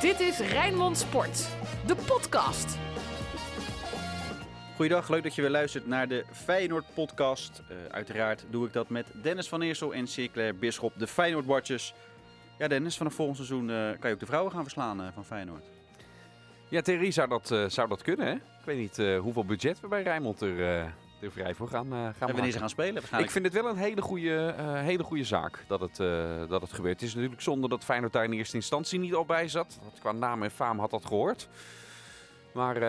Dit is Rijnmond Sport, de podcast. Goeiedag, leuk dat je weer luistert naar de Feyenoord podcast. Uh, uiteraard doe ik dat met Dennis van Eersel en Sinclair Bisschop, de Feyenoord Watchers. Ja Dennis, vanaf volgend seizoen uh, kan je ook de vrouwen gaan verslaan uh, van Feyenoord. Ja, Thierry zou dat, zou dat kunnen hè? Ik weet niet hoeveel budget we bij Rijnmond er er vrij voor gaan, uh, gaan En wanneer ze gaan spelen Ik vind het wel een hele goede, uh, hele goede zaak dat het, uh, dat het gebeurt. Het is natuurlijk zonde dat Feyenoord daar in eerste instantie niet al bij zat. Want qua naam en faam had dat gehoord. Maar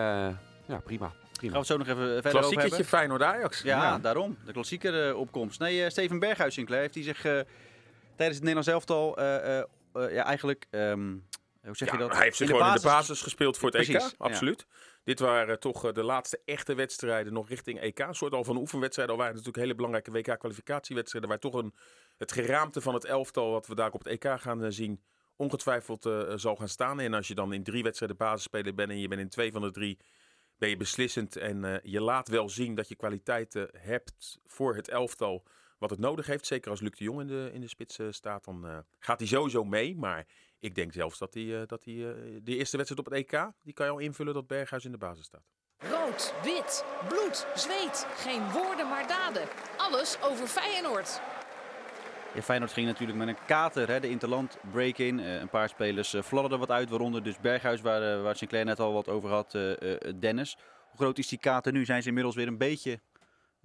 ja, prima. Gaan we het zo nog even verder Klassieketje Feyenoord-Ajax. Ja, ja, daarom. De klassieke opkomst. Nee, Steven Berghuis Sinclair heeft hij zich tijdens het Nederlands elftal ja, eigenlijk... Um, hoe zeg ja, je dat? Hij heeft zich gewoon in de basis gespeeld voor het EK, absoluut. Dit waren toch eh, de laatste echte wedstrijden nog richting EK. Een soort al van oefenwedstrijden. Al waren natuurlijk hele belangrijke WK-kwalificatiewedstrijden. Waar toch een, het geraamte van het elftal, wat we daar op het EK gaan eh, zien, ongetwijfeld uh, zal gaan staan. En als je dan in drie wedstrijden basisspeler bent en je bent in twee van de drie, ben je beslissend. En je laat wel zien dat je kwaliteiten hebt voor het elftal wat het nodig heeft. Zeker als Luc de Jong in de, in de spits staat, dan gaat hij sowieso mee. Maar ik denk zelfs dat hij, uh, dat hij uh, de eerste wedstrijd op het EK, die kan je al invullen dat Berghuis in de basis staat. Rood, wit, bloed, zweet. Geen woorden maar daden. Alles over Feyenoord. Ja, Feyenoord ging natuurlijk met een kater hè, de interland break-in. Uh, een paar spelers uh, fladderden wat uit, waaronder dus Berghuis, waar, uh, waar Sinclair net al wat over had, Dennis. Hoe groot is die kater nu? Zijn ze inmiddels weer een beetje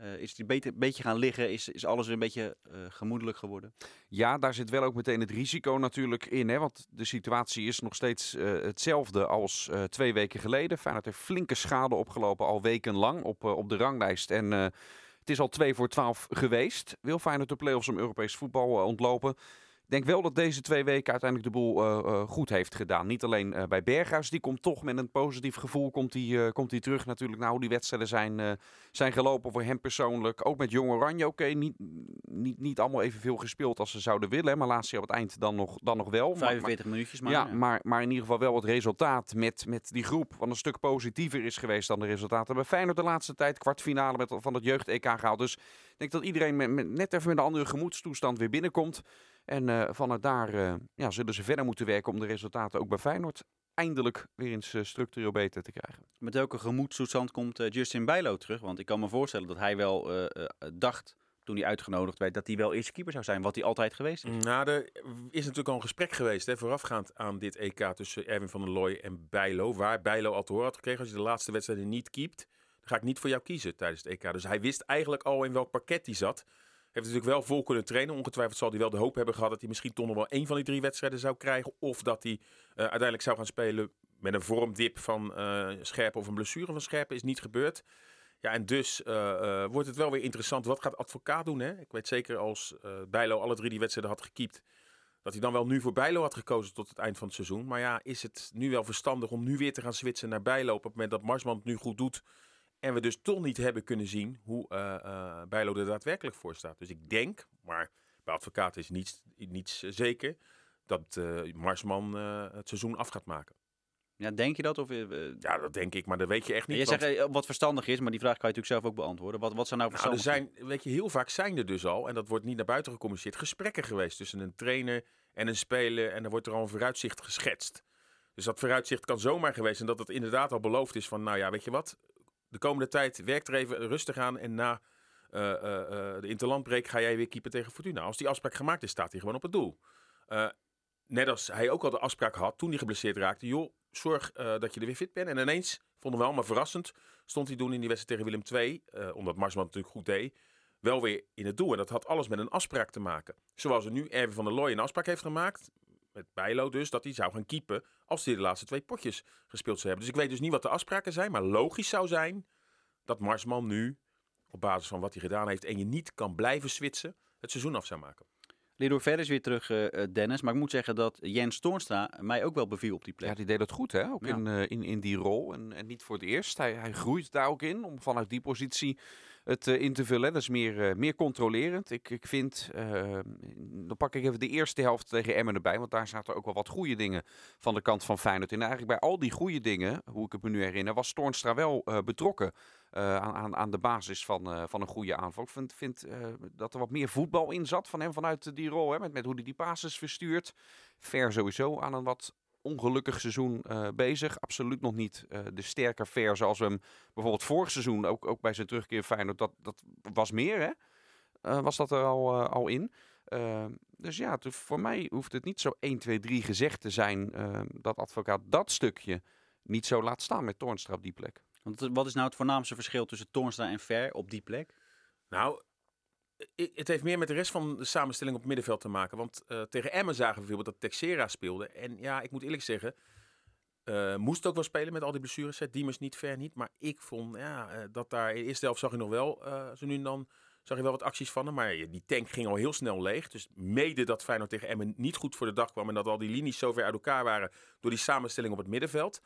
uh, is het een beetje gaan liggen? Is, is alles weer een beetje uh, gemoedelijk geworden? Ja, daar zit wel ook meteen het risico natuurlijk in. Hè? Want de situatie is nog steeds uh, hetzelfde als twee weken geleden. Feyenoord heeft flinke schade opgelopen al wekenlang op, op de ranglijst. En het is al 2 voor 12 geweest. Wil Feyenoord de play-offs om Europees voetbal ontlopen? Ik denk wel dat deze twee weken uiteindelijk de boel uh, uh, goed heeft gedaan. Niet alleen uh, bij Berghuis, die komt toch met een positief gevoel komt die, komt die terug natuurlijk naar hoe die wedstrijden zijn, zijn gelopen voor hem persoonlijk. Ook met Jong Oranje, oké, okay, niet, niet, niet allemaal evenveel gespeeld als ze zouden willen. Maar laatst op het eind dan nog, dan nog wel. 45 maar, minuutjes maar. Ja, ja, Maar, maar in ieder geval wel het resultaat met, met die groep. Wat een stuk positiever is geweest dan de resultaten bij Feyenoord de laatste tijd. Kwartfinale met, van het jeugd-EK gehaald. Dus ik denk dat iedereen met, met, net even met een andere gemoedstoestand weer binnenkomt. En uh, vanuit daar uh, ja, zullen ze verder moeten werken om de resultaten ook bij Feyenoord eindelijk weer eens uh, structureel beter te krijgen. Met welke gemoedstoestand komt Justin Bijlo terug? Want ik kan me voorstellen dat hij wel dacht toen hij uitgenodigd werd dat hij wel eerste keeper zou zijn, wat hij altijd geweest is. Nou, er is natuurlijk al een gesprek geweest hè, voorafgaand aan dit EK tussen Erwin van der Looy en Bijlo, waar Bijlo al te horen had gekregen als je de laatste wedstrijden niet keept, dan ga ik niet voor jou kiezen tijdens het EK. Dus hij wist eigenlijk al in welk pakket hij zat. Heeft natuurlijk wel vol kunnen trainen. Ongetwijfeld zal hij wel de hoop hebben gehad dat hij misschien toch nog wel één van die drie wedstrijden zou krijgen. Of dat hij uh, uiteindelijk zou gaan spelen met een vormdip van uh, Scherpen of een blessure van Scherpen. Is niet gebeurd. Ja, en dus uh, wordt het wel weer interessant. Wat gaat advocaat doen? Hè? Ik weet zeker als Bijlo alle drie die wedstrijden had gekiept. Dat hij dan wel nu voor Bijlo had gekozen tot het eind van het seizoen. Maar ja, is het nu wel verstandig om nu weer te gaan switchen naar Bijlo op het moment dat Marsman het nu goed doet? En we dus toch niet hebben kunnen zien hoe uh, Bijlo er daadwerkelijk voor staat. Dus ik denk, maar bij advocaten is niets, niets zeker, dat uh, Marsman het seizoen af gaat maken. Ja, denk je dat? Of, ja, dat denk ik, maar dat weet je echt niet. Je want... zegt wat verstandig is, maar die vraag kan je natuurlijk zelf ook beantwoorden. Wat, wat zijn nou verstandig? Nou, er zijn, weet je, heel vaak zijn er dus al, en dat wordt niet naar buiten gecommuniceerd, gesprekken geweest tussen een trainer en een speler. En er wordt er al een vooruitzicht geschetst. Dus dat vooruitzicht kan zomaar geweest en dat het inderdaad al beloofd is van, nou ja, weet je wat, de komende tijd werkt er even rustig aan. En na uh, uh, de interlandbreek ga jij weer keeper tegen Fortuna. Als die afspraak gemaakt is, staat hij gewoon op het doel. Net als hij ook al de afspraak had toen hij geblesseerd raakte. Joh, zorg dat je er weer fit bent. En ineens, vonden we wel, maar verrassend, stond hij doen in die wedstrijd tegen Willem II. omdat Marsman natuurlijk goed deed. Wel weer in het doel. En dat had alles met een afspraak te maken. Zoals er nu Erwin van der Looy een afspraak heeft gemaakt met Bijlo dus, dat hij zou gaan keepen als hij de laatste twee potjes gespeeld zou hebben. Dus ik weet dus niet wat de afspraken zijn, maar logisch zou zijn dat Marsman nu, op basis van wat hij gedaan heeft en je niet kan blijven switchen, het seizoen af zou maken. Leroy Ver is weer terug, uh, Dennis. Maar ik moet zeggen dat Jens Toornstra mij ook wel beviel op die plek. Ja, die deed het goed, hè? Ook ja. in, uh, in, in die rol. En, en niet voor het eerst. Hij, hij groeit daar ook in om vanuit die positie het uh, in te vullen. Dat is meer, uh, meer controlerend. Ik, ik vind, uh, dan pak ik even de eerste helft tegen Emmen erbij. Want daar zaten ook wel wat goede dingen van de kant van Feyenoord. En eigenlijk bij al die goede dingen, hoe ik het me nu herinner, was Toornstra wel betrokken. Aan, aan, aan, de basis van, van een goede aanval. Ik vind, vind dat er wat meer voetbal in zat van hem vanuit die rol. Hè, met, met hoe hij die basis verstuurt. Ver sowieso aan een wat ongelukkig seizoen eh, bezig. Absoluut nog niet eh, de sterke ver zoals we hem bijvoorbeeld vorig seizoen, ook, ook bij zijn terugkeer Feyenoord, dat, dat was meer hè? Eh, was dat er al, eh, al in. Ehm, dus ja, het- voor mij hoeft het niet zo 1, 2, 3 gezegd te zijn ehm, dat advocaat dat stukje niet zo laat staan met Toornstra op die plek. Want wat is nou het voornaamste verschil tussen Toornstra en Ver op die plek? Nou, het heeft meer met de rest van de samenstelling op het middenveld te maken. Want eh, tegen Emmen zagen we bijvoorbeeld dat Texera speelde. En ja, ik moet eerlijk zeggen, eh, moest ook wel spelen met al die blessures. Diemers niet, ver niet. Maar ik vond ja, eh, dat daar in de eerste helft zag je nog wel, zo nu en dan, zag je wel wat acties van hem. Maar die tank ging al heel snel leeg. Dus mede dat Feyenoord tegen Emmen niet goed voor de dag kwam. En dat al die linies zo ver uit elkaar waren door die samenstelling op het middenveld.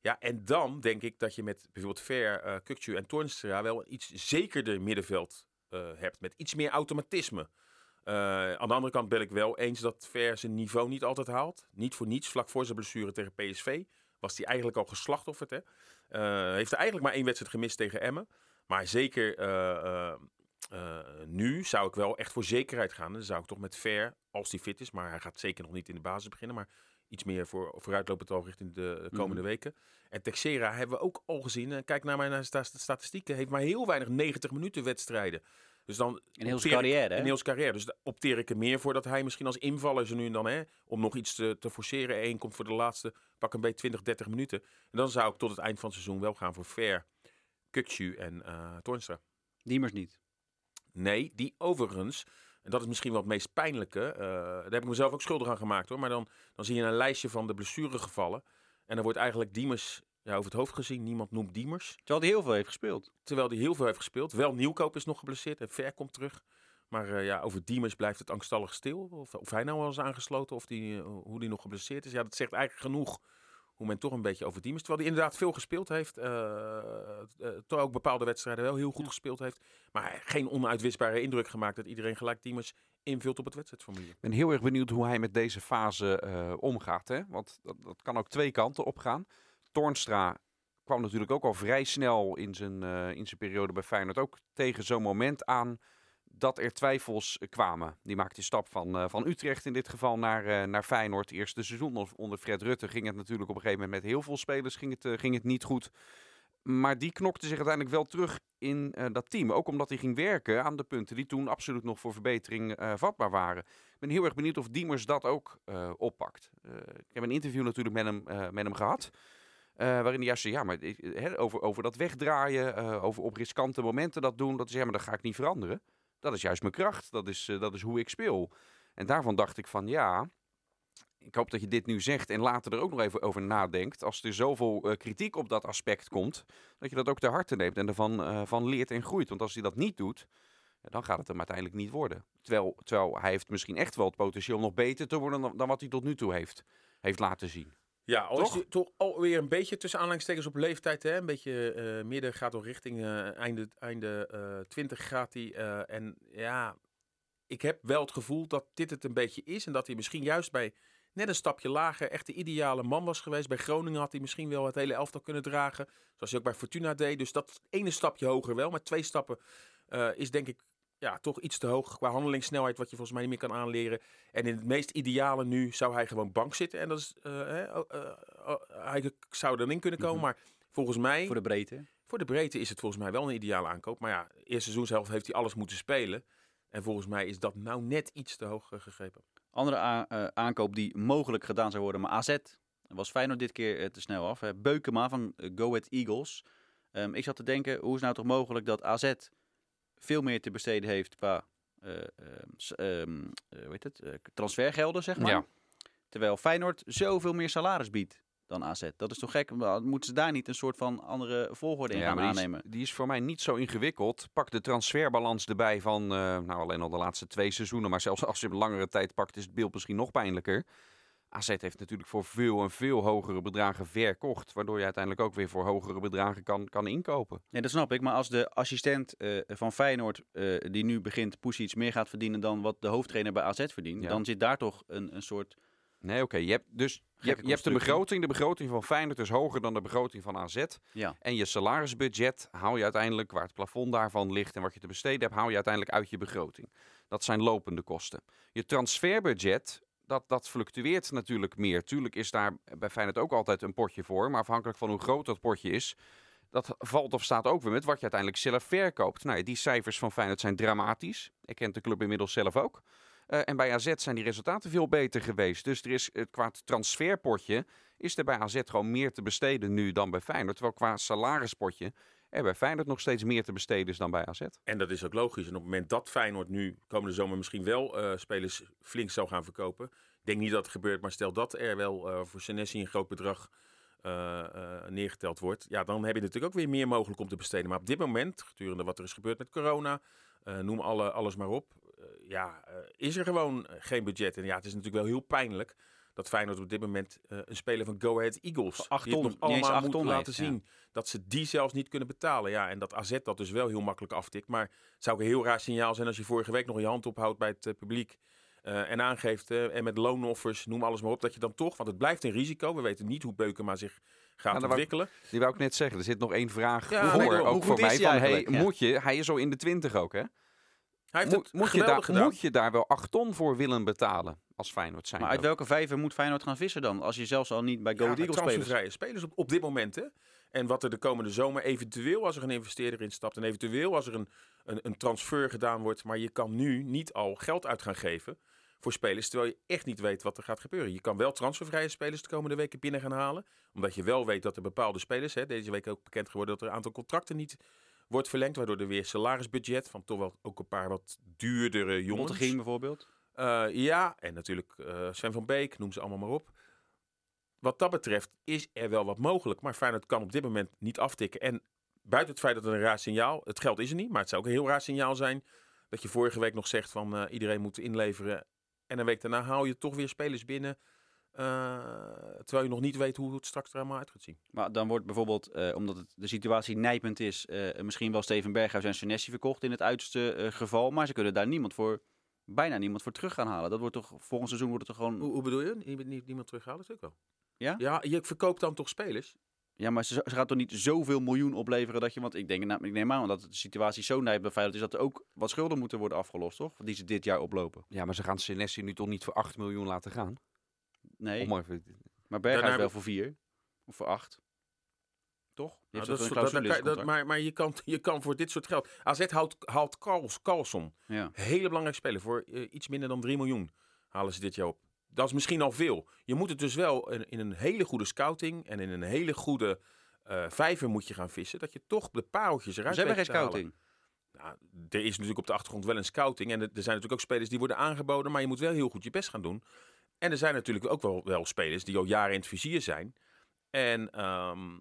Ja, en dan denk ik dat je met bijvoorbeeld Ver, Kukcu en Toornstra wel iets zekerder middenveld hebt. Met iets meer automatisme. Eh, aan de andere kant ben ik wel eens dat Ver zijn niveau niet altijd haalt. Niet voor niets, vlak voor zijn blessure tegen PSV was hij eigenlijk al geslachtofferd. Hè? Eh, heeft er eigenlijk maar één wedstrijd gemist tegen Emmen. Maar zeker eh, eh, eh, nu zou ik wel echt voor zekerheid gaan. Dan zou ik toch met Ver, als hij fit is, maar hij gaat zeker nog niet in de basis beginnen. Maar iets meer voor, vooruitlopend al richting de komende Mhm. weken. En Texera hebben we ook al gezien. Eh, Kijk naar mijn sta- statistieken. Heeft maar heel weinig 90 minuten wedstrijden. Dus dan In heel zijn carrière? In heel carrière. Dus daar opteer ik er meer voor dat hij misschien als invaller zo nu en dan, hè, om nog iets te, te forceren. Eén komt voor de laatste, pak een beetje 20, 30 minuten. En dan zou ik tot het eind van het seizoen wel gaan voor Ver, Kukcu en eh Toornstra. Diemers niet. Nee, die overigens, en dat is misschien wel het meest pijnlijke, eh, daar heb ik mezelf ook schuldig aan gemaakt hoor. Maar dan, dan zie je een lijstje van de blessuregevallen. En dan wordt eigenlijk Diemers ja, over het hoofd gezien. Niemand noemt Diemers. Terwijl hij heel veel heeft gespeeld. Terwijl hij heel veel heeft gespeeld. Wel Nieuwkoop is nog geblesseerd en Ver komt terug. Maar eh, ja, over Diemers blijft het angstvallig stil. Of, of hij nou wel is aangesloten of die, eh, hoe die nog geblesseerd is. Ja, dat zegt eigenlijk genoeg hoe men toch een beetje over Diemers. Terwijl hij inderdaad veel gespeeld heeft. eh, toch ook bepaalde wedstrijden wel heel goed gespeeld heeft. Maar geen onuitwisbare indruk gemaakt dat iedereen gelijk Diemers invult op het wedstrijdformulier. Ik ben heel erg benieuwd hoe hij met deze fase omgaat. Hè? Want dat, dat kan ook twee kanten op gaan. Toornstra kwam natuurlijk ook al vrij snel in zijn, in zijn periode bij Feyenoord ook tegen zo'n moment aan dat er twijfels eh, kwamen. Die maakte de stap van, eh, van Utrecht in dit geval naar, eh, naar Feyenoord. Eerste seizoen onder- Fred Rutte ging het natuurlijk op een gegeven moment met heel veel spelers ging het, ging het niet goed. Maar die knokte zich uiteindelijk wel terug in dat team. Ook omdat hij ging werken aan de punten die toen absoluut nog voor verbetering vatbaar waren. Ik ben heel erg benieuwd of Diemers dat ook oppakt. Ik heb een interview natuurlijk met hem, met hem gehad. eh, waarin hij juist zei, ja, maar over, over dat wegdraaien, over op riskante momenten dat doen. Dat is, maar dat ga ik niet veranderen. Dat is juist mijn kracht. Dat is, eh, dat is hoe ik speel. En daarvan dacht ik van, ja, ik hoop dat je dit nu zegt en later er ook nog even over nadenkt. Als er zoveel eh, kritiek op dat aspect komt, dat je dat ook ter harte neemt en ervan eh, van leert en groeit. Want als hij dat niet doet, dan gaat het hem uiteindelijk niet worden. Terwijl, terwijl hij heeft misschien echt wel het potentieel nog beter te worden dan, dan wat hij tot nu toe heeft, heeft laten zien. Ja, al Toch? is hij toch alweer een beetje tussen aanhalingstekens op leeftijd. Hè? Een beetje eh, midden gaat al richting eh, einde, einde eh 20 gaat hij. en ja, ik heb wel het gevoel dat dit het een beetje is. En dat hij misschien juist bij net een stapje lager echt de ideale man was geweest. Bij Groningen had hij misschien wel het hele elftal kunnen dragen. Zoals hij ook bij Fortuna deed. Dus dat ene stapje hoger wel. Maar twee stappen is denk ik ja, toch iets te hoog qua handelingssnelheid. Wat je volgens mij niet meer kan aanleren. En in het meest ideale nu zou hij gewoon bank zitten. En dat is, eh, hè, oh, eh, oh, hij zou erin kunnen komen. Mhm. Maar volgens mij, Voor de breedte. voor de breedte is het volgens mij wel een ideale aankoop. Maar ja, eerste seizoenshelft heeft hij alles moeten spelen. En volgens mij is dat nou net iets te hoog eh, gegrepen. Andere aankoop die mogelijk gedaan zou worden, maar AZ was Feyenoord dit keer te snel af. hè. Beukema van Go Ahead Eagles. Ehm, ik zat te denken, hoe is nou toch mogelijk dat AZ veel meer te besteden heeft qua hoe heet het? eh, transfergelden, zeg maar. Ja. Terwijl Feyenoord zoveel meer salaris biedt dan AZ. Dat is toch gek? Moeten ze daar niet een soort van andere volgorde in Ja, gaan maar die is, aannemen? die is voor mij niet zo ingewikkeld. Pak de transferbalans erbij van, nou alleen al de laatste twee seizoenen, maar zelfs als je een langere tijd pakt, is het beeld misschien nog pijnlijker. AZ heeft natuurlijk voor veel en veel hogere bedragen verkocht, waardoor je uiteindelijk ook weer voor hogere bedragen kan, kan inkopen. Ja, dat snap ik. Maar als de assistent eh, van Feyenoord, eh, die nu begint, Poes iets meer gaat verdienen dan wat de hoofdtrainer bij AZ verdient, Ja. dan zit daar toch een, een soort... Nee, oké. Je hebt dus je hebt, je hebt de begroting. De begroting van Feyenoord is hoger dan de begroting van AZ. Ja. En je salarisbudget haal je uiteindelijk, waar het plafond daarvan ligt en wat je te besteden hebt, haal je uiteindelijk uit je begroting. Dat zijn lopende kosten. Je transferbudget, dat, dat fluctueert natuurlijk meer. Tuurlijk is daar bij Feyenoord ook altijd een potje voor. Maar afhankelijk van hoe groot dat potje is, dat valt of staat ook weer met wat je uiteindelijk zelf verkoopt. Nou, die cijfers van Feyenoord zijn dramatisch. Ik kent de club inmiddels zelf ook. Eh, en bij AZ zijn die resultaten veel beter geweest. Dus er is het qua transferpotje is er bij AZ gewoon meer te besteden nu dan bij Feyenoord. Terwijl qua salarispotje er bij Feyenoord nog steeds meer te besteden is dan bij AZ. En dat is ook logisch. En op het moment dat Feyenoord nu komende zomer misschien wel eh, spelers flink zou gaan verkopen. Denk niet dat het gebeurt, maar stel dat er wel uh, voor Senesi een groot bedrag uh, neergeteld wordt. Ja, dan heb je natuurlijk ook weer meer mogelijk om te besteden. Maar op dit moment, gedurende wat er is gebeurd met corona, noem alle, alles maar op. ja, is er gewoon geen budget. En ja, het is natuurlijk wel heel pijnlijk dat Feyenoord op dit moment uh, een speler van Go Ahead Eagles acht die het ton, nog allemaal moet ton laten heeft, zien dat ze die zelfs niet kunnen betalen. Ja, en dat AZ dat dus wel heel makkelijk aftikt. Maar het zou ook een heel raar signaal zijn als je vorige week nog je hand ophoudt bij het uh, publiek uh, en aangeeft en met loonoffers, noem alles maar op, dat je dan toch, want het blijft een risico. We weten niet hoe Beukema zich gaat Ja, ontwikkelen. Wou, die wou ik net zeggen. Er zit nog één vraag Ja, voor, nee, ook voor mij. Van, hey? Ja. moet je, hij is zo in de twintig ook, hè? Hij heeft Moet, het moet, je daar, gedaan. moet je daar wel acht ton voor willen betalen als Feyenoord zijn? Maar uit welke vijver moet Feyenoord gaan vissen dan? Als je zelfs al niet bij Go Ja, Eagles spelers... transfervrije spelers op, op dit moment. Hè? En wat er de komende zomer eventueel, als er een investeerder instapt... en eventueel als er een, een, een transfer gedaan wordt... maar je kan nu niet al geld uit gaan geven voor spelers... terwijl je echt niet weet wat er gaat gebeuren. Je kan wel transfervrije spelers de komende weken binnen gaan halen... omdat je wel weet dat er bepaalde spelers... Hè, deze week ook bekend geworden dat er een aantal contracten niet wordt verlengd... waardoor er weer salarisbudget van toch wel ook een paar wat duurdere jongens... Montegien bijvoorbeeld. Uh, ja, en natuurlijk uh, Sven van Beek, noem ze allemaal maar op. Wat dat betreft is er wel wat mogelijk. Maar Feyenoord kan op dit moment niet aftikken. En buiten het feit dat het een raar signaal... Het geld is er niet, maar het zou ook een heel raar signaal zijn... dat je vorige week nog zegt van uh, iedereen moet inleveren... en een week daarna haal je toch weer spelers binnen... terwijl je nog niet weet hoe het straks er allemaal uit gaat zien. Maar dan wordt bijvoorbeeld, omdat het, de situatie nijpend is... misschien wel Steven Berghuis en Senesi verkocht in het uiterste geval... maar ze kunnen daar niemand voor bijna niemand voor terug gaan halen. Dat wordt toch volgend seizoen wordt het toch gewoon. Hoe, hoe bedoel je? Nie, nie, niemand terughalen? Ook wel. Ja? Ja, je verkoopt dan toch spelers? Ja, maar ze, ze gaat toch niet zoveel miljoen opleveren dat je. Want ik denk, nou, ik neem aan dat de situatie zo nijp bij Feyenoord is dat er ook wat schulden moeten worden afgelost, toch? Die ze dit jaar oplopen. Ja, maar ze gaan Senesi nu toch niet voor 8 miljoen laten gaan? Nee. Om even... Maar Berghuis Daarna- wel voor 4 of voor 8. Toch? Die Nou, dat is- een dat- dat- maar maar je, kan, je kan voor dit soort geld. AZ haalt, haalt Carls, Carlson. Ja. Hele belangrijke speler. Voor eh, iets minder dan 3 miljoen halen ze dit jaar op. Dat is misschien al veel. Je moet het dus wel in, in een hele goede scouting en in een hele goede eh, vijver moet je gaan vissen. Dat je toch de pareltjes eruit Ze hebben geen halen. scouting. Nou, er is natuurlijk op de achtergrond wel een scouting. En er zijn natuurlijk ook spelers die worden aangeboden. Maar je moet wel heel goed je best gaan doen. En er zijn natuurlijk ook wel, wel spelers die al jaren in het vizier zijn. En ehm,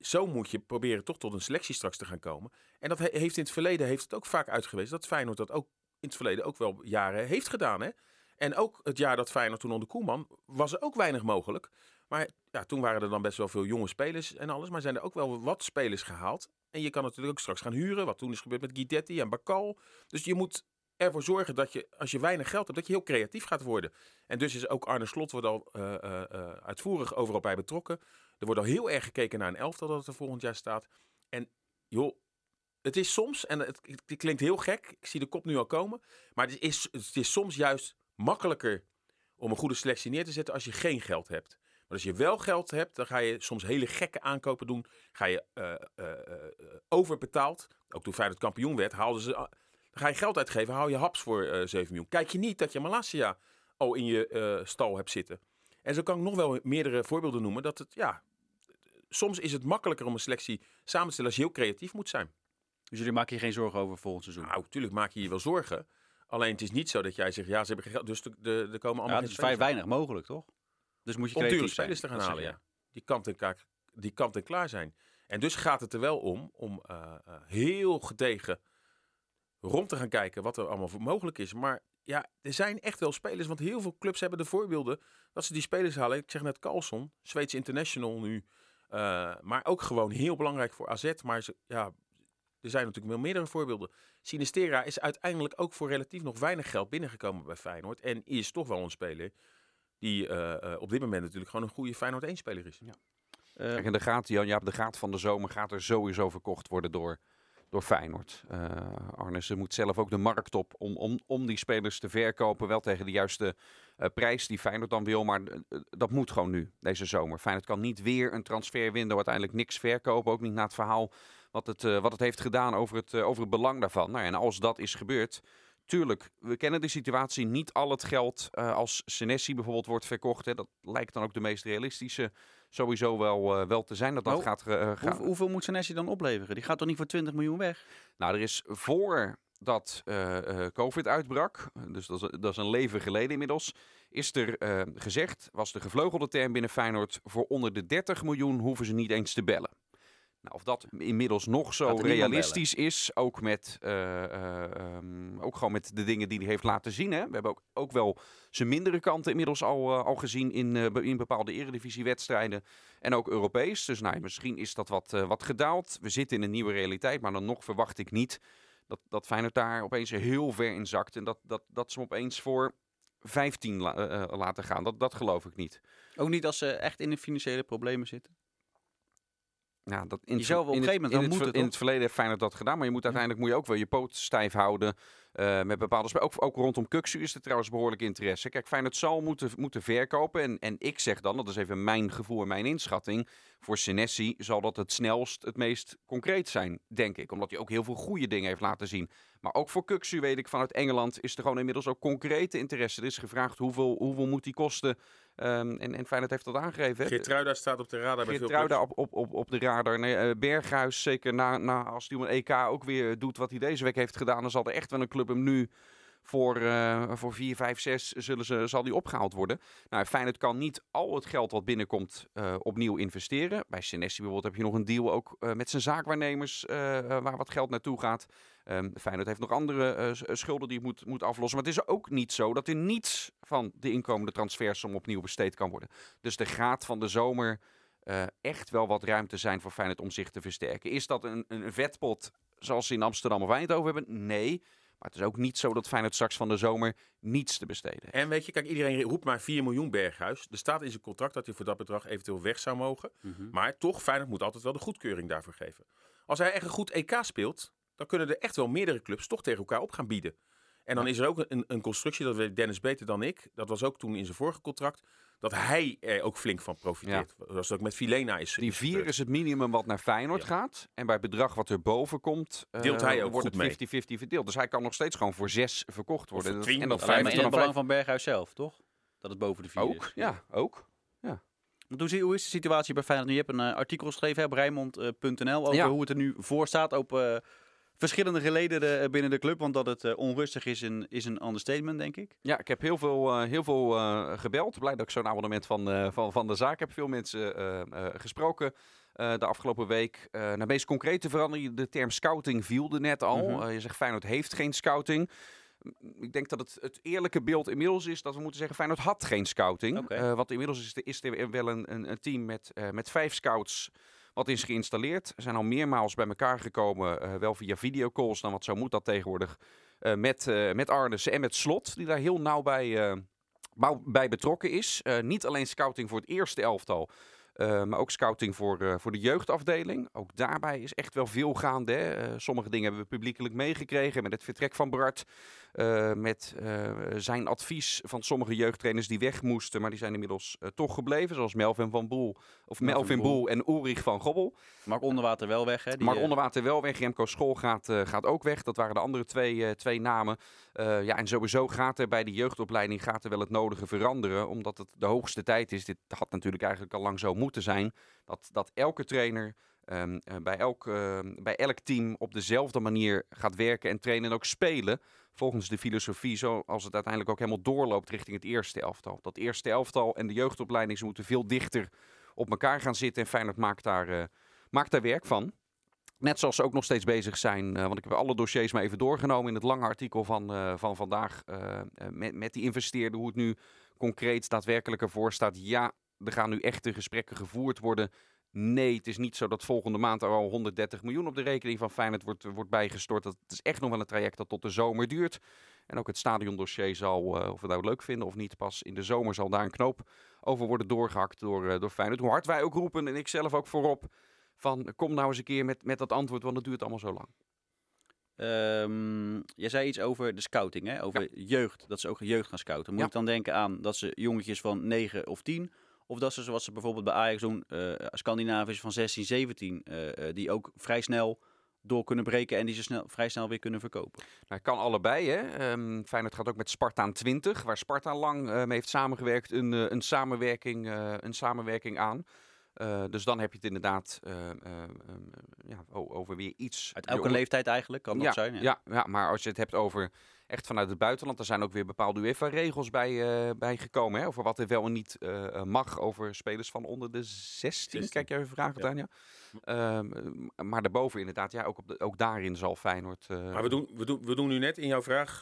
zo moet je proberen toch tot een selectie straks te gaan komen. En dat he- heeft in het verleden heeft het ook vaak uitgewezen. Dat Feyenoord dat ook in het verleden ook wel jaren heeft gedaan. Hè? En ook het jaar dat Feyenoord toen onder Koeman was er ook weinig mogelijk. Maar ja, toen waren er dan best wel veel jonge spelers en alles. Maar zijn er ook wel wat spelers gehaald. En je kan natuurlijk ook straks gaan huren. Wat toen is gebeurd met Guidetti en Bakal. Dus je moet ervoor zorgen dat je, als je weinig geld hebt, dat je heel creatief gaat worden. En dus is ook Arne Slot wordt al eh, eh, eh, uitvoerig overal bij betrokken. Er wordt al heel erg gekeken naar een elftal dat er volgend jaar staat. En joh, het is soms, en het, klinkt heel gek, ik zie de kop nu al komen. Maar het is, het is soms juist makkelijker om een goede selectie neer te zetten als je geen geld hebt. Maar als je wel geld hebt, dan ga je soms hele gekke aankopen doen. Ga je overbetaald. Ook toen Feyenoord kampioen werd, haalden ze... dan ga je geld uitgeven, haal je haps voor eh 7 miljoen. Kijk je niet dat je Malasia al in je eh, stal hebt zitten. En zo kan ik nog wel meerdere voorbeelden noemen. Dat het, ja, soms is het makkelijker om een selectie samen te stellen als je heel creatief moet zijn. Dus jullie maken je geen zorgen over volgend seizoen. Nou, natuurlijk maak je je wel zorgen. Alleen het is niet zo dat jij zegt, ja, ze hebben geen geld, dus er- komen allemaal ja, dat is vrij weinig mogelijk, toch? Dus moet je creatief zijn. spelers te gaan halen, ja. Die kant, en klaar, die kant en klaar zijn. En dus gaat het er wel om, om eh, heel gedegen rond te gaan kijken wat er allemaal voor mogelijk is. Maar ja, er zijn echt wel spelers, want heel veel clubs hebben de voorbeelden dat ze die spelers halen. Ik zeg net Carlson, Zweeds international nu. eh, maar ook gewoon heel belangrijk voor AZ. Maar ze, ja, er zijn natuurlijk wel meerdere voorbeelden. Sinistera is uiteindelijk ook voor relatief nog weinig geld binnengekomen bij Feyenoord. En is toch wel een speler die eh, eh, op dit moment natuurlijk gewoon een goede Feyenoord 1-speler is. Eh, Kijk, en de gaat, Jan, Jaap, de gaat van de zomer gaat er sowieso verkocht worden door, door Feyenoord. Uh, Arnissen moet zelf ook de markt op om, om, om die spelers te verkopen. Wel tegen de juiste uh, prijs die Feyenoord dan wil. Maar uh, dat moet gewoon nu, deze zomer. Feyenoord kan niet weer een transferwindow uiteindelijk niks verkopen. Ook niet na het verhaal wat het, wat het heeft gedaan over het, over het belang daarvan. Nou, en als dat is gebeurd, Tuurlijk, we kennen de situatie. Niet al het geld uh, als Senesi bijvoorbeeld wordt verkocht. Hè, dat lijkt dan ook de meest realistische sowieso wel, uh, wel te zijn. Dat dat Oh, gaat, uh, gaan. Hoe, hoeveel moet Senesi dan opleveren? Die gaat toch niet voor 20 miljoen weg? Nou, er is voordat COVID uitbrak, dus dat is, dat is, een leven geleden inmiddels, is er gezegd, was de gevleugelde term binnen Feyenoord, voor onder de 30 miljoen hoeven ze niet eens te bellen. Nou, of dat inmiddels nog zo realistisch is, ook met uh, uh, um, ook gewoon met de dingen die hij heeft laten zien. Hè. We hebben ook, ook wel zijn mindere kanten inmiddels al, uh, al gezien in, in bepaalde eredivisiewedstrijden en ook Europees. Dus nou, misschien is dat wat, wat gedaald. We zitten in een nieuwe realiteit, maar dan nog verwacht ik niet dat, dat Feyenoord daar opeens heel ver in zakt en dat, dat, dat ze hem opeens voor 15 la laten gaan. Dat, dat geloof ik niet. Ook niet als ze echt in de financiële problemen zitten? Ja, dat in je zou wel op een gegeven moment, in, dan het, moet in het verleden heeft Feyenoord dat gedaan, maar je moet uiteindelijk moet je ook wel je poot stijf houden uh, met bepaalde spelers. Ook, ook rondom Kuksu is er trouwens behoorlijk interesse. Kijk, Feyenoord zal moeten, moeten verkopen en, en ik zeg dan, dat is even mijn gevoel en mijn inschatting, voor Senesi zal dat het snelst het meest concreet zijn, denk ik. Omdat hij ook heel veel goede dingen heeft laten zien. Maar ook voor Kuksu weet ik vanuit Engeland is er gewoon inmiddels ook concrete interesse. Er is gevraagd hoeveel, hoeveel moet die kosten. Um, en, en Feyenoord heeft dat aangegeven. Geertruida staat op de radar bij Geertruida op, op, op, op de radar. Nee, uh, Berghuis, zeker na, na, als om een EK ook weer doet wat hij deze week heeft gedaan... dan zal er echt wel een club hem nu voor, uh, voor 4, 5, 6 zullen ze, zal die opgehaald worden. Nou, Feyenoord kan niet al het geld wat binnenkomt uh, opnieuw investeren. Bij Senesi bijvoorbeeld heb je nog een deal ook uh, met zijn zaakwaarnemers waar wat geld naartoe gaat. Um, Feyenoord heeft nog andere schulden die het moet, moet aflossen. Maar het is ook niet zo dat er niets van de inkomende transfersom opnieuw besteed kan worden. Dus er gaat van de zomer echt wel wat ruimte zijn voor Feyenoord om zich te versterken. Is dat een, een vetpot zoals ze in Amsterdam of Eindhoven hebben? Nee. Maar het is ook niet zo dat Feyenoord straks van de zomer niets te besteden En weet je, kijk, iedereen roept maar 4 miljoen Berghuis. Er staat in zijn contract dat hij voor dat bedrag eventueel weg zou mogen. Mm -hmm. Maar toch, Feyenoord moet altijd wel de goedkeuring daarvoor geven. Als hij echt een goed EK speelt, dan kunnen er echt wel meerdere clubs toch tegen elkaar op gaan bieden. En dan ja. is er ook een, een constructie, dat weet Dennis beter dan ik. Dat was ook toen in zijn vorige contract. Dat hij er ook flink van profiteert. Ja. Zoals dat ook met Filena is. Die vier is het minimum wat naar Feyenoord ja. gaat. En bij het bedrag wat er boven komt, Deelt hij ook wordt het 50-50 verdeeld. Dus hij kan nog steeds gewoon voor zes verkocht worden. En dat Feyenoord in het belang van Berghuis zelf, toch? Dat het boven de vier ook, is. Ja, ook. Ja. Want hoe, hoe is de situatie bij Feyenoord? Je hebt een uh, artikel geschreven op Rijnmond.nl over Ja. hoe het er nu voor staat op uh, verschillende gelederen uh, binnen de club. Want dat het uh, onrustig is, een, is een understatement, denk ik. Ja, ik heb heel veel, uh, heel veel gebeld. Blij dat ik zo'n abonnement van, van, van de zaak heb. Veel mensen gesproken de afgelopen week. nou, de meest concrete verandering, de term scouting viel er net al. Mhm. je zegt Feyenoord heeft geen scouting. Ik denk dat het, het eerlijke beeld inmiddels is dat we moeten zeggen Feyenoord had geen scouting. Uh, want inmiddels is er, is er wel een, een, een team met, uh, met vijf scouts wat is geïnstalleerd. Ze zijn al meermaals bij elkaar gekomen, uh, wel via videocalls, dan wat zo moet dat tegenwoordig, uh, met, uh, met Arnissen en met Slot, die daar heel nauw bij, bij betrokken is. niet alleen scouting voor het eerste elftal, maar ook scouting voor, voor de jeugdafdeling. Ook daarbij is echt wel veel gaande. Hè? Sommige dingen hebben we publiekelijk meegekregen. Met het vertrek van Bart. Eh, met zijn advies van sommige jeugdtrainers die weg moesten. Maar die zijn inmiddels toch gebleven. Zoals Melvin van Boel. Of Melvin, Melvin Boel. Boel en Ulrich van Gobbel. Mark Onderwater wel weg. Hè? Die, Mark Onderwater wel weg. Remco School gaat, gaat ook weg. Dat waren de andere twee, twee namen. ja, en sowieso gaat er bij de jeugdopleiding gaat er wel het nodige veranderen. Omdat het de hoogste tijd is. Dit had natuurlijk eigenlijk al lang zo moeten zijn. Dat, dat elke trainer um, uh, bij, elk, uh, bij elk team op dezelfde manier gaat werken en trainen en ook spelen. Volgens de filosofie, zoals het uiteindelijk ook helemaal doorloopt richting het eerste elftal. Dat eerste elftal en de jeugdopleiding moeten veel dichter op elkaar gaan zitten. En Feyenoord maakt daar, uh, maakt daar werk van. Net zoals ze ook nog steeds bezig zijn, uh, want ik heb alle dossiers maar even doorgenomen in het lange artikel van, van vandaag. Met, met die investeerder, hoe het nu concreet daadwerkelijk ervoor staat. Ja, er gaan nu echte gesprekken gevoerd worden. Nee, het is niet zo dat volgende maand er al 130 miljoen op de rekening van Feyenoord wordt, wordt bijgestort. Dat is echt nog wel een traject dat tot de zomer duurt. En ook het stadiondossier zal, uh, of we dat leuk vinden of niet, pas in de zomer zal daar een knoop over worden doorgehakt door, uh, door Feyenoord. Hoe hard wij ook roepen, en ik zelf ook voorop, van kom nou eens een keer met, met dat antwoord, want het duurt allemaal zo lang. Ehm jij zei iets over de scouting, hè? over jeugd. Dat ze ook jeugd gaan scouten. Moet Ja. ik dan denken aan dat ze jongetjes van 9 of 10... Of dat ze, zoals ze bijvoorbeeld bij Ajax doen, eh Scandinaviërs van 16, 17... eh, eh, die ook vrij snel door kunnen breken en die ze snel, vrij snel weer kunnen verkopen. Nou, kan allebei. Hè. Ehm, Feyenoord gaat ook met Spartaan 20, waar Sparta lang mee heeft samengewerkt, een, een, samenwerking, een samenwerking aan. Eh, dus dan heb je het inderdaad eh, eh, eh, ja, over weer iets. Uit elke jonger- leeftijd eigenlijk, kan dat ja, zijn. Ja. Ja. Ja, maar als je het hebt over echt vanuit het buitenland, er zijn ook weer bepaalde UEFA-regels bij, eh, bij gekomen. Hè, over wat er wel en niet mag over spelers van onder de 16. 16. Kijk jij even vragen, Ja. Tanja. Ehm, eh, maar daarboven inderdaad, ja, ook, op de, ook daarin zal Feyenoord... eh, Maar we doen, we, doen, we doen nu net in jouw vraag,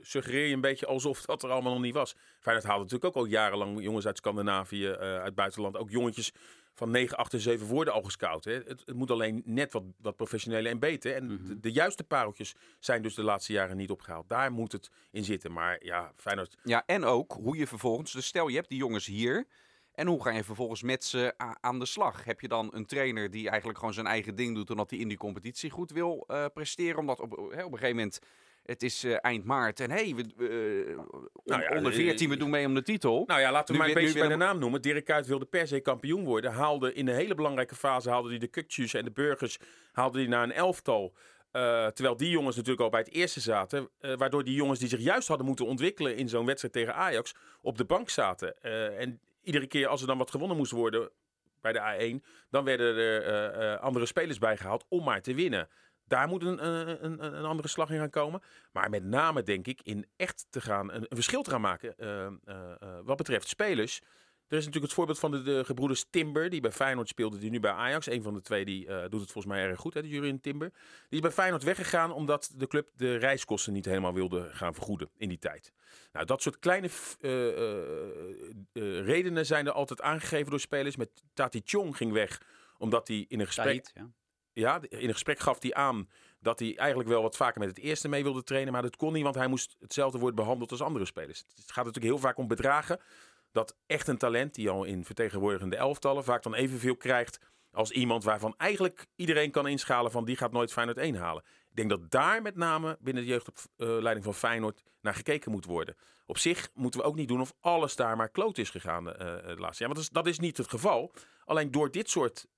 suggereer je een beetje alsof dat er allemaal nog niet was. Feyenoord haalde natuurlijk ook al jarenlang jongens uit Scandinavië, eh, uit het buitenland. Ook jongetjes van 9, 8 en 7 worden al gescout. Hè. Het, het moet alleen net wat, wat professioneler en beter. En Mhm. de, de juiste pareltjes zijn dus de laatste jaren niet opgehaald. Daar moet het in zitten. Maar ja, Feyenoord... Ja, en ook hoe je vervolgens, dus stel je hebt die jongens hier. En hoe ga je vervolgens met ze aan de slag? Heb je dan een trainer die eigenlijk gewoon zijn eigen ding doet, omdat hij in die competitie goed wil eh, presteren? Omdat op, op een gegeven moment, het is eh, eind maart en hey, we, eh, Nou ja, onder eh, 14, we doen mee om de titel. Nou ja, laten we maar een beetje bij de naam noemen. Dirk Kuyt wilde per se kampioen worden. Haalde in een hele belangrijke fase haalde hij de Kukçus en de Burgers haalde hij naar een elftal. Eh, terwijl die jongens natuurlijk al bij het eerste zaten. eh, waardoor die jongens die zich juist hadden moeten ontwikkelen in zo'n wedstrijd tegen Ajax op de bank zaten. Eh, en iedere keer als er dan wat gewonnen moest worden bij de A1, dan werden er eh, eh, andere spelers bijgehaald om maar te winnen. Daar moet een, eh, een, een, een andere slag in gaan komen. Maar met name denk ik in echt te gaan, een, verschil te gaan maken eh, eh, wat betreft spelers. Er is natuurlijk het voorbeeld van de, de gebroeders Timber, die bij Feyenoord speelde, die nu bij Ajax. Een van de twee die doet het volgens mij erg goed, hè, de Timber. Die is bij Feyenoord weggegaan omdat de club de reiskosten niet helemaal wilde gaan vergoeden in die tijd. Nou, dat soort kleine redenen zijn er altijd aangegeven door spelers. Met Tati Chong ging weg omdat hij in een gesprek ja. Ja, in een gesprek gaf hij aan dat hij eigenlijk wel wat vaker met het eerste mee wilde trainen. Maar dat kon niet, want hij moest hetzelfde worden behandeld als andere spelers. Het gaat natuurlijk heel vaak om bedragen. Dat echt een talent, die al in vertegenwoordigende elftallen vaak dan evenveel krijgt als iemand waarvan eigenlijk iedereen kan inschalen van die gaat nooit Feyenoord 1 halen. Ik denk dat daar met name binnen de jeugdopleiding van Feyenoord naar gekeken moet worden. Op zich moeten we ook niet doen of alles daar maar kloot is gegaan eh, eh, de laatste jaar. Want dat is, niet het geval. Alleen door dit soort eh, eh,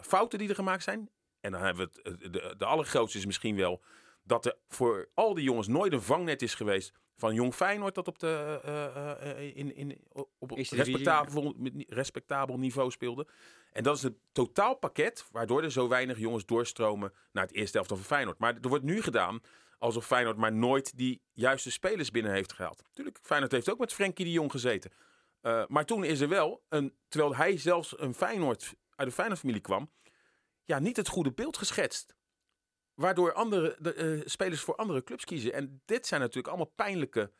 fouten die er gemaakt zijn. En dan hebben we het, eh, de, de allergrootste is misschien wel dat er voor al die jongens nooit een vangnet is geweest van jong Feyenoord dat op de eh, eh, eh, in, in, op respectabel, respectabel niveau speelde. En dat is het totaalpakket waardoor er zo weinig jongens doorstromen naar het eerste elftal van Feyenoord. Maar er wordt nu gedaan alsof Feyenoord maar nooit die juiste spelers binnen heeft gehaald. Natuurlijk, Feyenoord heeft ook met Frenkie de Jong gezeten. Uh, maar toen is er wel, een, terwijl hij zelfs een Feyenoord, uit de Feyenoord-familie kwam, ja, niet het goede beeld geschetst. Waardoor andere, de, uh, spelers voor andere clubs kiezen. En dit zijn natuurlijk allemaal pijnlijke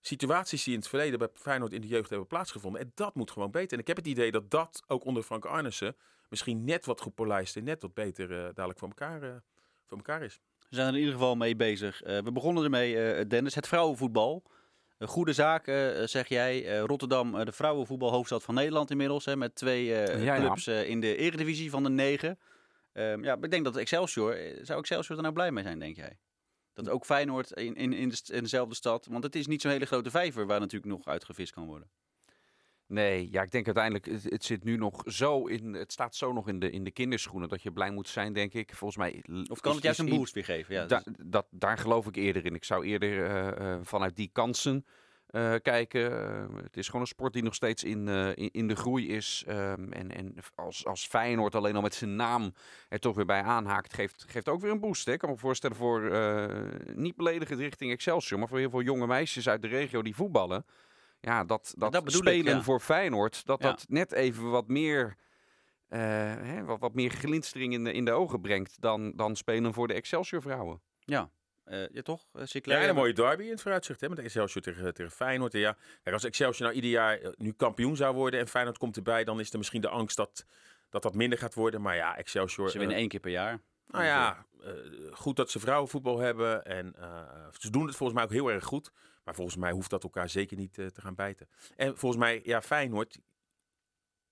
situaties die in het verleden bij Feyenoord in de jeugd hebben plaatsgevonden. En dat moet gewoon beter. En ik heb het idee dat dat ook onder Frank Arnissen misschien net wat gepolijst en net wat beter uh, dadelijk voor elkaar, uh, voor elkaar is. We zijn er in ieder geval mee bezig. We begonnen ermee, Dennis, het vrouwenvoetbal. Een goede zaak, uh, zeg jij. Uh, Rotterdam, uh, de vrouwenvoetbalhoofdstad van Nederland inmiddels. Hè, met twee ja, clubs ja. in de eredivisie van de negen. Um, ja, ik denk dat Excelsior, zou Excelsior er nou blij mee zijn, denk jij? Dat ook Feyenoord in, in, in, de, in dezelfde stad. Want het is niet zo'n hele grote vijver waar natuurlijk nog uitgevist kan worden. Nee, ja, ik denk uiteindelijk, het, het, zit nu nog zo in, het staat zo nog in de, in de kinderschoenen dat je blij moet zijn, denk ik. Volgens mij. Of kan het juist een boost weer geven? Ja, da, dat, daar geloof ik eerder in. Ik zou eerder uh, uh, vanuit die kansen uh, kijken. het is gewoon een sport die nog steeds in, in, in, de groei is. Um, en en als, als Feyenoord alleen al met zijn naam er toch weer bij aanhaakt, geeft, geeft ook weer een boost. Hè? Ik kan me voorstellen voor, niet beledigend richting Excelsior, maar voor heel veel jonge meisjes uit de regio die voetballen ja, dat, dat, dat spelen ik, ja. voor Feyenoord, dat ja. dat net even wat meer, uh, hè, wat, wat meer glinstering in de, in de ogen brengt dan, dan spelen voor de Excelsior vrouwen. Ja, uh, ja toch? Uh, ja, en een mooie derby in het vooruitzicht, hè, met Excelsior tegen, tegen Feyenoord. En ja, kijk, als Excelsior nou ieder jaar nu kampioen zou worden en Feyenoord komt erbij, dan is er misschien de angst dat dat, dat minder gaat worden. Maar ja, Excelsior... Ze winnen één keer per jaar. Nou ja, uh, goed dat ze vrouwenvoetbal hebben. En uh, ze doen het volgens mij ook heel erg goed. Maar volgens mij hoeft dat elkaar zeker niet uh, te gaan bijten. En volgens mij, ja, Feyenoord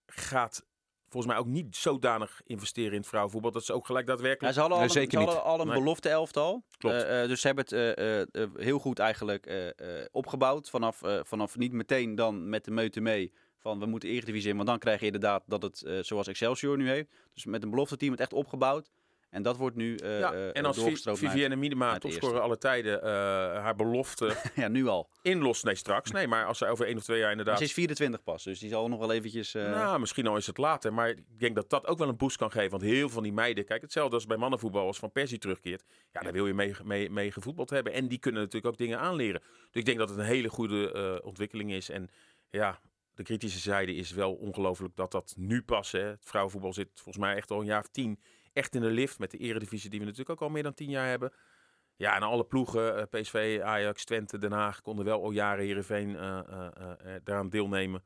gaat volgens mij ook niet zodanig investeren in het vrouwenvoetbal. Dat ze ook gelijk daadwerkelijk... Ja, ze hadden al, Nee, een, zeker ze hadden niet. al een Nee. belofte elftal. Klopt. Eh, eh, dus ze hebben het eh, eh, eh, heel goed eigenlijk eh, eh, opgebouwd. Vanaf, eh, vanaf niet meteen dan met de meute mee van we moeten Eredivisie in. Want dan krijg je inderdaad dat het eh, zoals Excelsior nu heeft. Dus met een belofte team het echt opgebouwd. En dat wordt nu eh ja, eh, en als Vivienne Minima, topscorer alle tijden, eh, haar belofte ja, nu al. inlost. Nee, straks. Nee, maar als ze over één of twee jaar inderdaad... Ze is 24 pas, dus die zal nog wel eventjes... Nou, misschien al is het later. Maar ik denk dat dat ook wel een boost kan geven. Want heel veel van die meiden... Kijk, hetzelfde als bij mannenvoetbal. Als Van Persie terugkeert. Ja, daar wil je mee, mee, mee gevoetbald hebben. En die kunnen natuurlijk ook dingen aanleren. Dus ik denk dat het een hele goede ontwikkeling is. En ja, de kritische zijde is wel ongelooflijk dat dat nu pas... Hè, het vrouwenvoetbal zit volgens mij echt al een jaar of tien... echt in de lift met de eredivisie... die we natuurlijk ook al meer dan tien jaar hebben. Ja, en alle ploegen, eh, PSV, Ajax, Twente, Den Haag... konden wel al jaren Heerenveen eh eh eh, eh, daaraan deelnemen.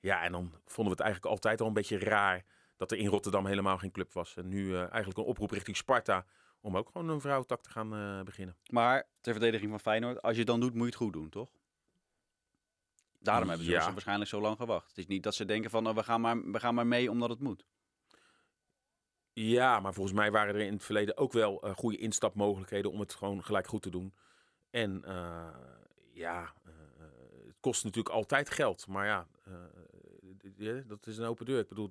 Ja, en dan vonden we het eigenlijk altijd al een beetje raar dat er in Rotterdam helemaal geen club was. En nu eigenlijk een oproep richting Sparta om ook gewoon een vrouwentak te gaan beginnen. Maar ter verdediging van Feyenoord, als je het dan doet, moet je het goed doen, toch? Daarom hebben ze Ja. waarschijnlijk zo lang gewacht. Het is niet dat ze denken van, oh, we, gaan maar, we gaan maar mee omdat het moet. Ja, maar volgens mij waren er in het verleden ook wel eh, goede instapmogelijkheden om het gewoon gelijk goed te doen. En eh, ja, eh, het kost natuurlijk altijd geld. Maar ja, dat is een open deur. Ik bedoel,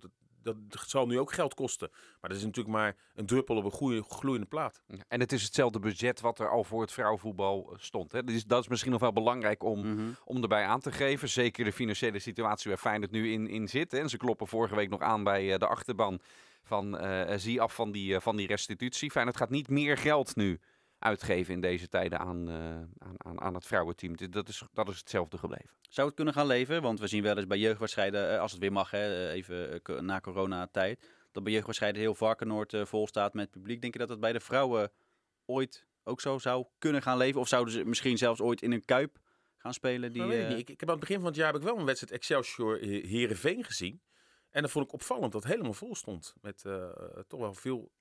dat, zal nu ook geld kosten. Maar dat is natuurlijk maar een druppel op een goede, gloeiende plaat. En het is hetzelfde budget wat er al voor het vrouwenvoetbal eh, stond. Hè? Dus dat is misschien nog wel belangrijk om, Mhm. om erbij aan te geven. Zeker de financiële situatie waar Feyenoord nu in, in zit. Hè? En ze kloppen vorige week nog aan bij eh, de achterban van eh, zie af van die, eh, van die restitutie. Feyenoord gaat niet meer geld nu uitgeven in deze tijden aan, eh, aan, aan, aan het vrouwenteam. Dat is, dat is hetzelfde gebleven. Zou het kunnen gaan leven? Want we zien wel eens bij jeugdwedstrijden, eh, als het weer mag, hè, eh, even na coronatijd, dat bij jeugdwedstrijden heel Varkenoord vol staat met publiek. Denk je dat het bij de vrouwen ooit ook zo zou kunnen gaan leven? Of zouden ze misschien zelfs ooit in een kuip gaan spelen? Die, Nou, ik, eh, ik, ik heb aan het begin van het jaar heb ik wel een wedstrijd Excelsior Heerenveen gezien. En dat vond ik opvallend dat het helemaal vol stond. Met eh, toch wel veel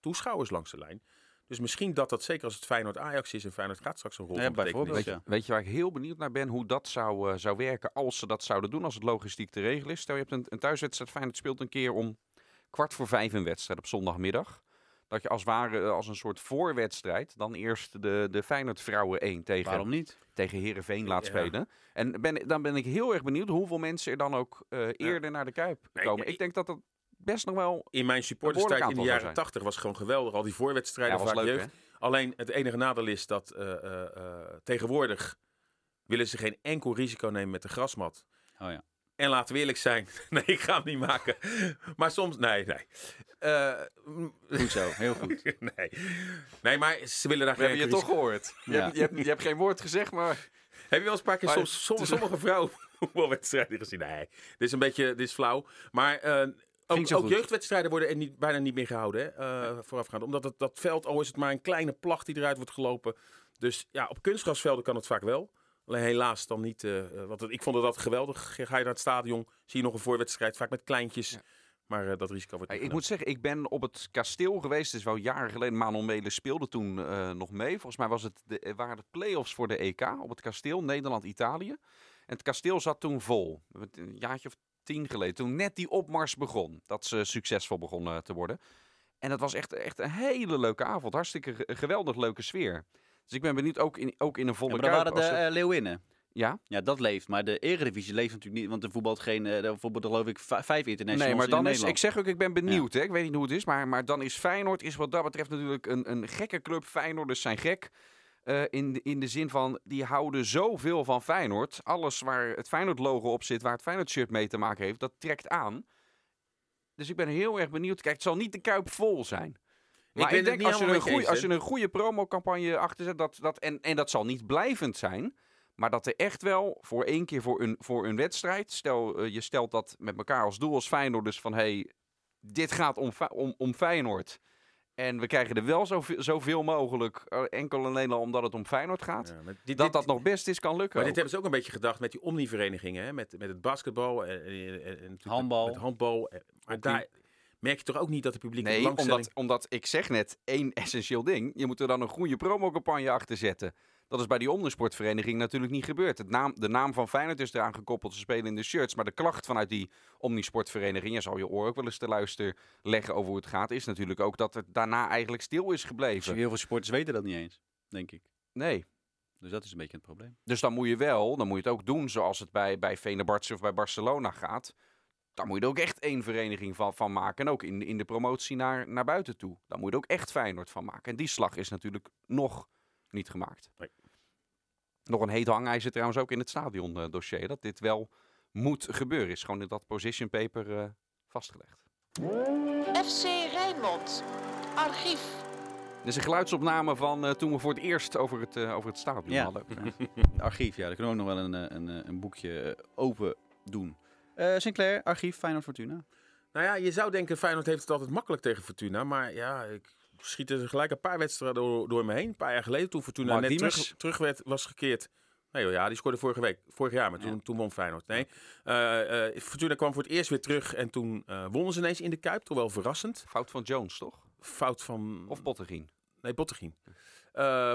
toeschouwers langs de lijn. Dus misschien dat dat, zeker als het Feyenoord Ajax is en Feyenoord gaat straks een rol Ja, bijvoorbeeld, Weet, ja. je, weet je waar ik heel benieuwd naar ben? Hoe dat zou, eh, zou werken als ze dat zouden doen, als het logistiek te regelen is. Stel je hebt een, een thuiswedstrijd, Feyenoord speelt een keer om kwart voor vijf een wedstrijd op zondagmiddag. Dat je als het ware eh, als een soort voorwedstrijd dan eerst de, de Feyenoord vrouwen 1 tegen, Waarom niet? tegen Heerenveen laat Ja. spelen. En ben, dan ben ik heel erg benieuwd hoeveel mensen er dan ook eh, eerder naar de Kuip Nee, komen. ik- Ik denk dat dat best nog wel... In mijn supporterstijd in de jaren zou zijn. 80 was het gewoon geweldig. Al die voorwedstrijden, Ja, was leuk, jeugd. Alleen het enige nadeel is dat eh, eh, eh, tegenwoordig willen ze geen enkel risico nemen met de grasmat. Oh ja. En laten we eerlijk zijn, nee, ik ga hem niet maken. Maar soms, nee, nee. Eh, mm, Goed zo, heel goed. nee. nee, maar ze willen daar We geen hebben je toch gehoord. Je, Ja. hebt, je, hebt, je hebt geen woord gezegd, maar... Heb je wel eens een paar keer soms, soms, sommige vrouwen voetbalwedstrijden gezien? Nee, dit is een beetje, dit is flauw. Maar eh, ook, jeugdwedstrijden worden er niet, bijna niet meer gehouden, hè, eh, voorafgaand. Omdat het, dat veld, al is het maar een kleine placht die eruit wordt gelopen. Dus ja, op kunstgrasvelden kan het vaak wel. Alleen helaas dan niet. eh, eh, want ik vond het altijd geweldig. Ga je naar het stadion, zie je nog een voorwedstrijd, vaak met kleintjes. Ja. Maar dat risico wordt Ik moet zeggen, ik ben op het kasteel geweest. Het is wel jaren geleden. Manon Melen speelde toen nog mee. Volgens mij was het de, waren de play-offs voor de EK op het kasteel Nederland-Italië. En het kasteel zat toen vol. Een jaartje of tien geleden. Toen net die opmars begon. Dat ze succesvol begonnen te worden. En dat was echt, echt een hele leuke avond. Hartstikke ge- geweldig leuke sfeer. Dus ik ben benieuwd, ook in, ook in een volle Ja, maar waren de het- eh, Leeuwinnen. Ja? Ja, dat leeft. Maar de Eredivisie leeft natuurlijk niet. Want er voetbalt geen, eh, er voetballen geloof ik vijf internationals Nee, maar in dan is, ik zeg ook, ik ben benieuwd. Hè? Ik weet niet hoe het is, maar, maar dan is Feyenoord is wat dat betreft natuurlijk een, een gekke club. Feyenoorders zijn gek. Eh, in, de, in de zin van, die houden zoveel van Feyenoord. Alles waar het Feyenoord-logo op zit, waar het Feyenoord-shirt mee te maken heeft, dat trekt aan. Dus ik ben heel erg benieuwd. Kijk, het zal niet de Kuip vol zijn. Maar ik, denk, als je, een goeie, als je een goede promocampagne achter zet, dat, dat, en, en dat zal niet blijvend zijn... Maar dat er echt wel voor één keer voor een, voor een wedstrijd. Stel, eh, je stelt dat met elkaar als doel als Feyenoord. Dus van hey, dit gaat om, om, om Feyenoord. En we krijgen er wel zoveel, zoveel mogelijk. eh, enkel en alleen al omdat het om Feyenoord gaat. Ja, maar dit, dat dit- dat nog best is kan lukken. Maar dit hebben ze ook een beetje gedacht met die omniverenigingen. Hè? Met, met het basketbal en, en, Handbal. Met, met handbal. En- Maar daar merk je toch ook niet dat de publieke Nee, belangstelling... omdat, omdat ik zeg net één essentieel ding. Je moet er dan een goede promocampagne achter zetten. Dat is bij die omnisportvereniging natuurlijk niet gebeurd. Het naam, de naam van Feyenoord is eraan gekoppeld. Ze spelen in de shirts. Maar de klacht vanuit die omnisportvereniging, je zou je oor ook wel eens te luisteren leggen over hoe het gaat, is natuurlijk ook dat het daarna eigenlijk stil is gebleven. Heel veel sporters weten dat niet eens, denk ik. Nee. Dus dat is een beetje het probleem. Dus dan moet je wel, dan moet je het ook doen zoals het bij, bij Venebartse of bij Barcelona gaat. Daar moet je er ook echt één vereniging van, van maken. En ook in, in de promotie naar, naar buiten toe. Daar moet je er ook echt Feyenoord van maken. En die slag is natuurlijk nog niet gemaakt. Nee. Nog een heet hangijzer trouwens ook in het stadion eh, dossier. Dat dit wel moet gebeuren. Is gewoon in dat position paper eh, vastgelegd. FC Rijnmond. Archief. Dit is een geluidsopname van eh, toen we voor het eerst over het, eh, over het stadion Ja. hadden. Archief, ja, daar kunnen we ook nog wel een, een, een boekje open doen. Eh, Sinclair, archief, Feyenoord Fortuna. Nou ja, je zou denken Feyenoord heeft het altijd makkelijk tegen Fortuna. Maar ja, ik schiet er gelijk een paar wedstrijden door, door me heen. Een paar jaar geleden toen Fortuna Mark net Diemers. terug, terug werd, was gekeerd. Nee ja, die scoorde vorige week, vorig jaar, maar toen, Ja. toen won Feyenoord. Nee, Eh, eh, Fortuna kwam voor het eerst weer terug en toen eh, wonnen ze ineens in de Kuip. Toch wel verrassend. Fout van Jones, toch? Fout van... Of Bottegien? Nee, Bottegien.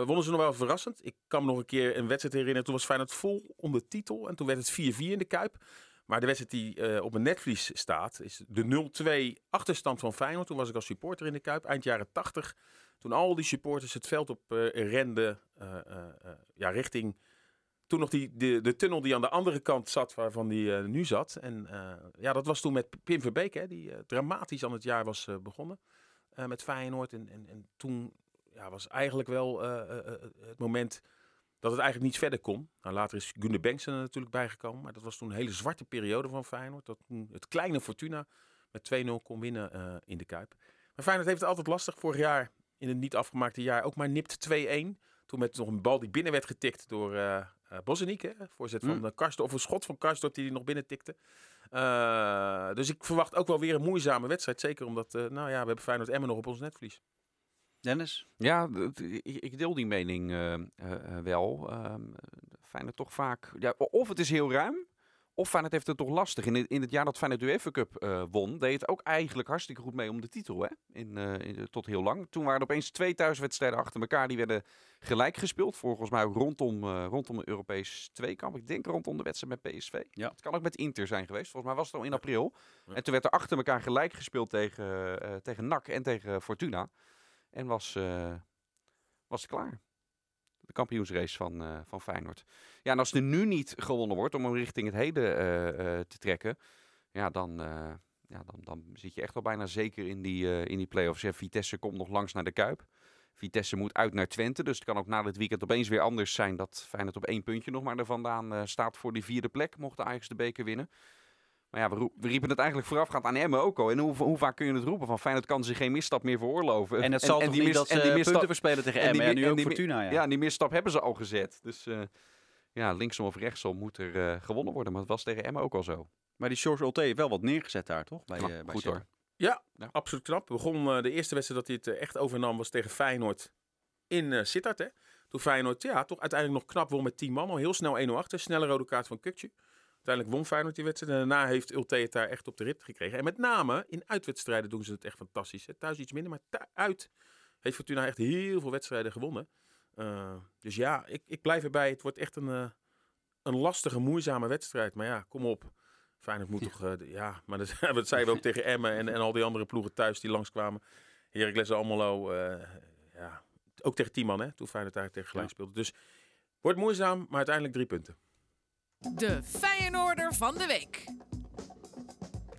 Wonnen ze nog wel verrassend. Ik kan me nog een keer een wedstrijd herinneren. Toen was Feyenoord vol om de titel. En toen werd het 4-4 in de Kuip. Maar de wedstrijd die eh, op een netvlies staat, is de 0-2 achterstand van Feyenoord. Toen was ik als supporter in de Kuip, eind jaren 80. Toen al die supporters het veld op eh, renden eh, ja, richting... Toen nog die, de, de tunnel die aan de andere kant zat, waarvan die nu zat. En ja, dat was toen met Pim Verbeek, hè, die dramatisch aan het jaar was begonnen. met Feyenoord. En, en, en toen ja, was eigenlijk wel het moment dat het eigenlijk niet verder kon. Nou, later is Gunnar Bengtsen er natuurlijk bijgekomen. Maar dat was toen een hele zwarte periode van Feyenoord. Dat toen het kleine Fortuna met 2-0 kon winnen eh, in de Kuip. Maar Feyenoord heeft het altijd lastig. Vorig jaar, in het niet afgemaakte jaar, ook maar nipt 2-1. Toen met nog een bal die binnen werd getikt door uh, hè, Voorzet van Mm. Karsdorp, of een schot van Karsdorp die hij nog binnen tikte. Dus ik verwacht ook wel weer een moeizame wedstrijd. Zeker omdat, nou ja, we hebben Feyenoord Emmen nog op ons netvlies. Dennis? Ja, ik, deel die mening eh, eh, wel. Ehm Feyenoord toch vaak... Ja, of het is heel ruim, of Feyenoord heeft het toch lastig. In het, in het jaar dat Feyenoord de UEFA Cup eh, won, deed het ook eigenlijk hartstikke goed mee om de titel. Hè? In, in- tot heel lang. Toen waren er opeens twee thuiswedstrijden achter elkaar. Die werden gelijk gespeeld. Volgens mij ook rondom, eh rondom een Europees tweekamp. Ik denk rondom de wedstrijd met PSV. Ja. Het kan ook met Inter zijn geweest. Volgens mij was het al in april. Ja. En toen werd er achter elkaar gelijk gespeeld tegen, tegen NAC en tegen Fortuna. En was, eh, was klaar. De kampioensrace van, eh, van Feyenoord. Ja, en als er nu niet gewonnen wordt om hem richting het heden eh, te trekken, ja, dan, ja, dan, dan zit je echt wel bijna zeker in die, in die play-offs. Vitesse komt nog langs naar de Kuip. Vitesse moet uit naar Twente, dus het kan ook na dit weekend opeens weer anders zijn dat Feyenoord op één puntje nog maar er vandaan staat voor die vierde plek, mocht de Ajax de beker winnen. Maar ja, we, roep- we riepen het eigenlijk voorafgaand aan Emmen ook al. En hoe, hoe vaak kun je het roepen? Van Feyenoord kan zich geen misstap meer veroorloven. En het zal toch die niet mis- dat ze en die misstap- punten verspelen tegen en die Emmen. En nu en ook die Fortuna, ja. Ja, die misstap hebben ze al gezet. Dus eh, ja, linksom of rechtsom moet er eh, gewonnen worden. Maar het was tegen Emma ook al zo. Maar die George heeft wel wat neergezet daar, toch? Bij, Ja, eh, bij goed hoor. Ja, Ja. absoluut knap. Begon de eerste wedstrijd dat hij het echt overnam was tegen Feyenoord in Sittard. Hè? Toen Feyenoord ja, toch uiteindelijk nog knap won met 10 man. Al heel snel 1-0 achter. Snelle rode kaart van Kukje. Uiteindelijk won Feyenoord die wedstrijd. En daarna heeft Ulte het daar echt op de rit gekregen. En met name in uitwedstrijden doen ze het echt fantastisch. Hè? Thuis iets minder, maar uit heeft Fortuna echt heel veel wedstrijden gewonnen. Eh, dus ja, ik, ik blijf erbij. Het wordt echt een, eh, een lastige, moeizame wedstrijd. Maar ja, kom op. Feyenoord moet toch... eh, de- ja, maar dat, dat zeiden we ook tegen Emmen en, en al die andere ploegen thuis die langskwamen. Heracles Almelo, ja, ook tegen Tiemann, hè, toen Feyenoord daar tegen gelijk Ja. speelde. Dus wordt moeizaam, maar uiteindelijk drie punten. De Feyenoorder van de week.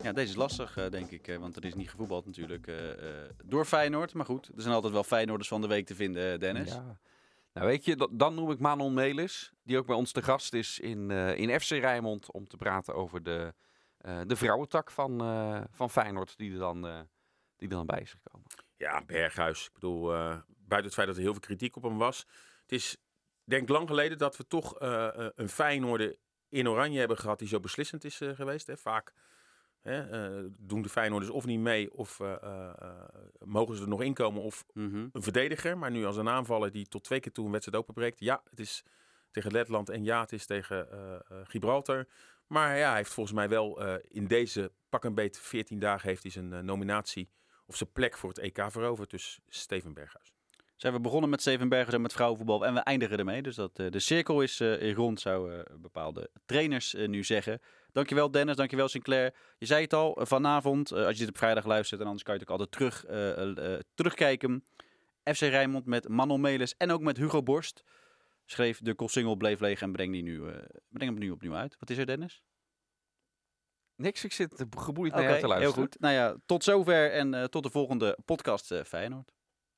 Ja, deze is lastig, eh, denk ik. eh, want er is niet gevoetbald natuurlijk eh, eh, door Feyenoord. Maar goed, er zijn altijd wel Feyenoorders van de week te vinden, Dennis. Ja. Nou weet je, da- dan noem ik Manon Melis. Die ook bij ons te gast is in, eh, in FC Rijnmond. Om te praten over de, eh, de vrouwentak van, eh, van Feyenoord. Die er, dan, eh, die er dan bij is gekomen. Ja, Berghuis. Ik bedoel, eh, buiten het feit dat er heel veel kritiek op hem was. Het is, denk ik, lang geleden dat we toch een Feyenoorder in oranje hebben gehad die zo beslissend is eh, geweest. Hè. Vaak hè, eh, doen de Feyenoorders of niet mee of eh, mogen ze er nog inkomen of Mhm. een verdediger. Maar nu als een aanvaller die tot twee keer toe een wedstrijd openbreekt. Ja, het is tegen Letland en ja, het is tegen Gibraltar. Maar ja, hij heeft volgens mij wel in deze pak een beet 14 dagen heeft hij zijn nominatie of zijn plek voor het EK veroverd. Dus Steven Berghuis. Zijn we begonnen met Zevenbergers en met vrouwenvoetbal en we eindigen ermee. Dus dat, eh, de cirkel is eh, rond, zou eh, bepaalde trainers nu zeggen. Dankjewel Dennis, dankjewel Sinclair. Je zei het al, vanavond, als je dit op vrijdag luistert en anders kan je het ook altijd terug, terugkijken. FC Rijnmond met Manon Melis en ook met Hugo Borst. Schreef de Koolsingel bleef leeg en breng, die nu, breng hem nu opnieuw uit. Wat is er Dennis? Niks, ik zit geboeid Oké, naar jou te heel luisteren. goed. Nou ja, tot zover en tot de volgende podcast eh, Feyenoord.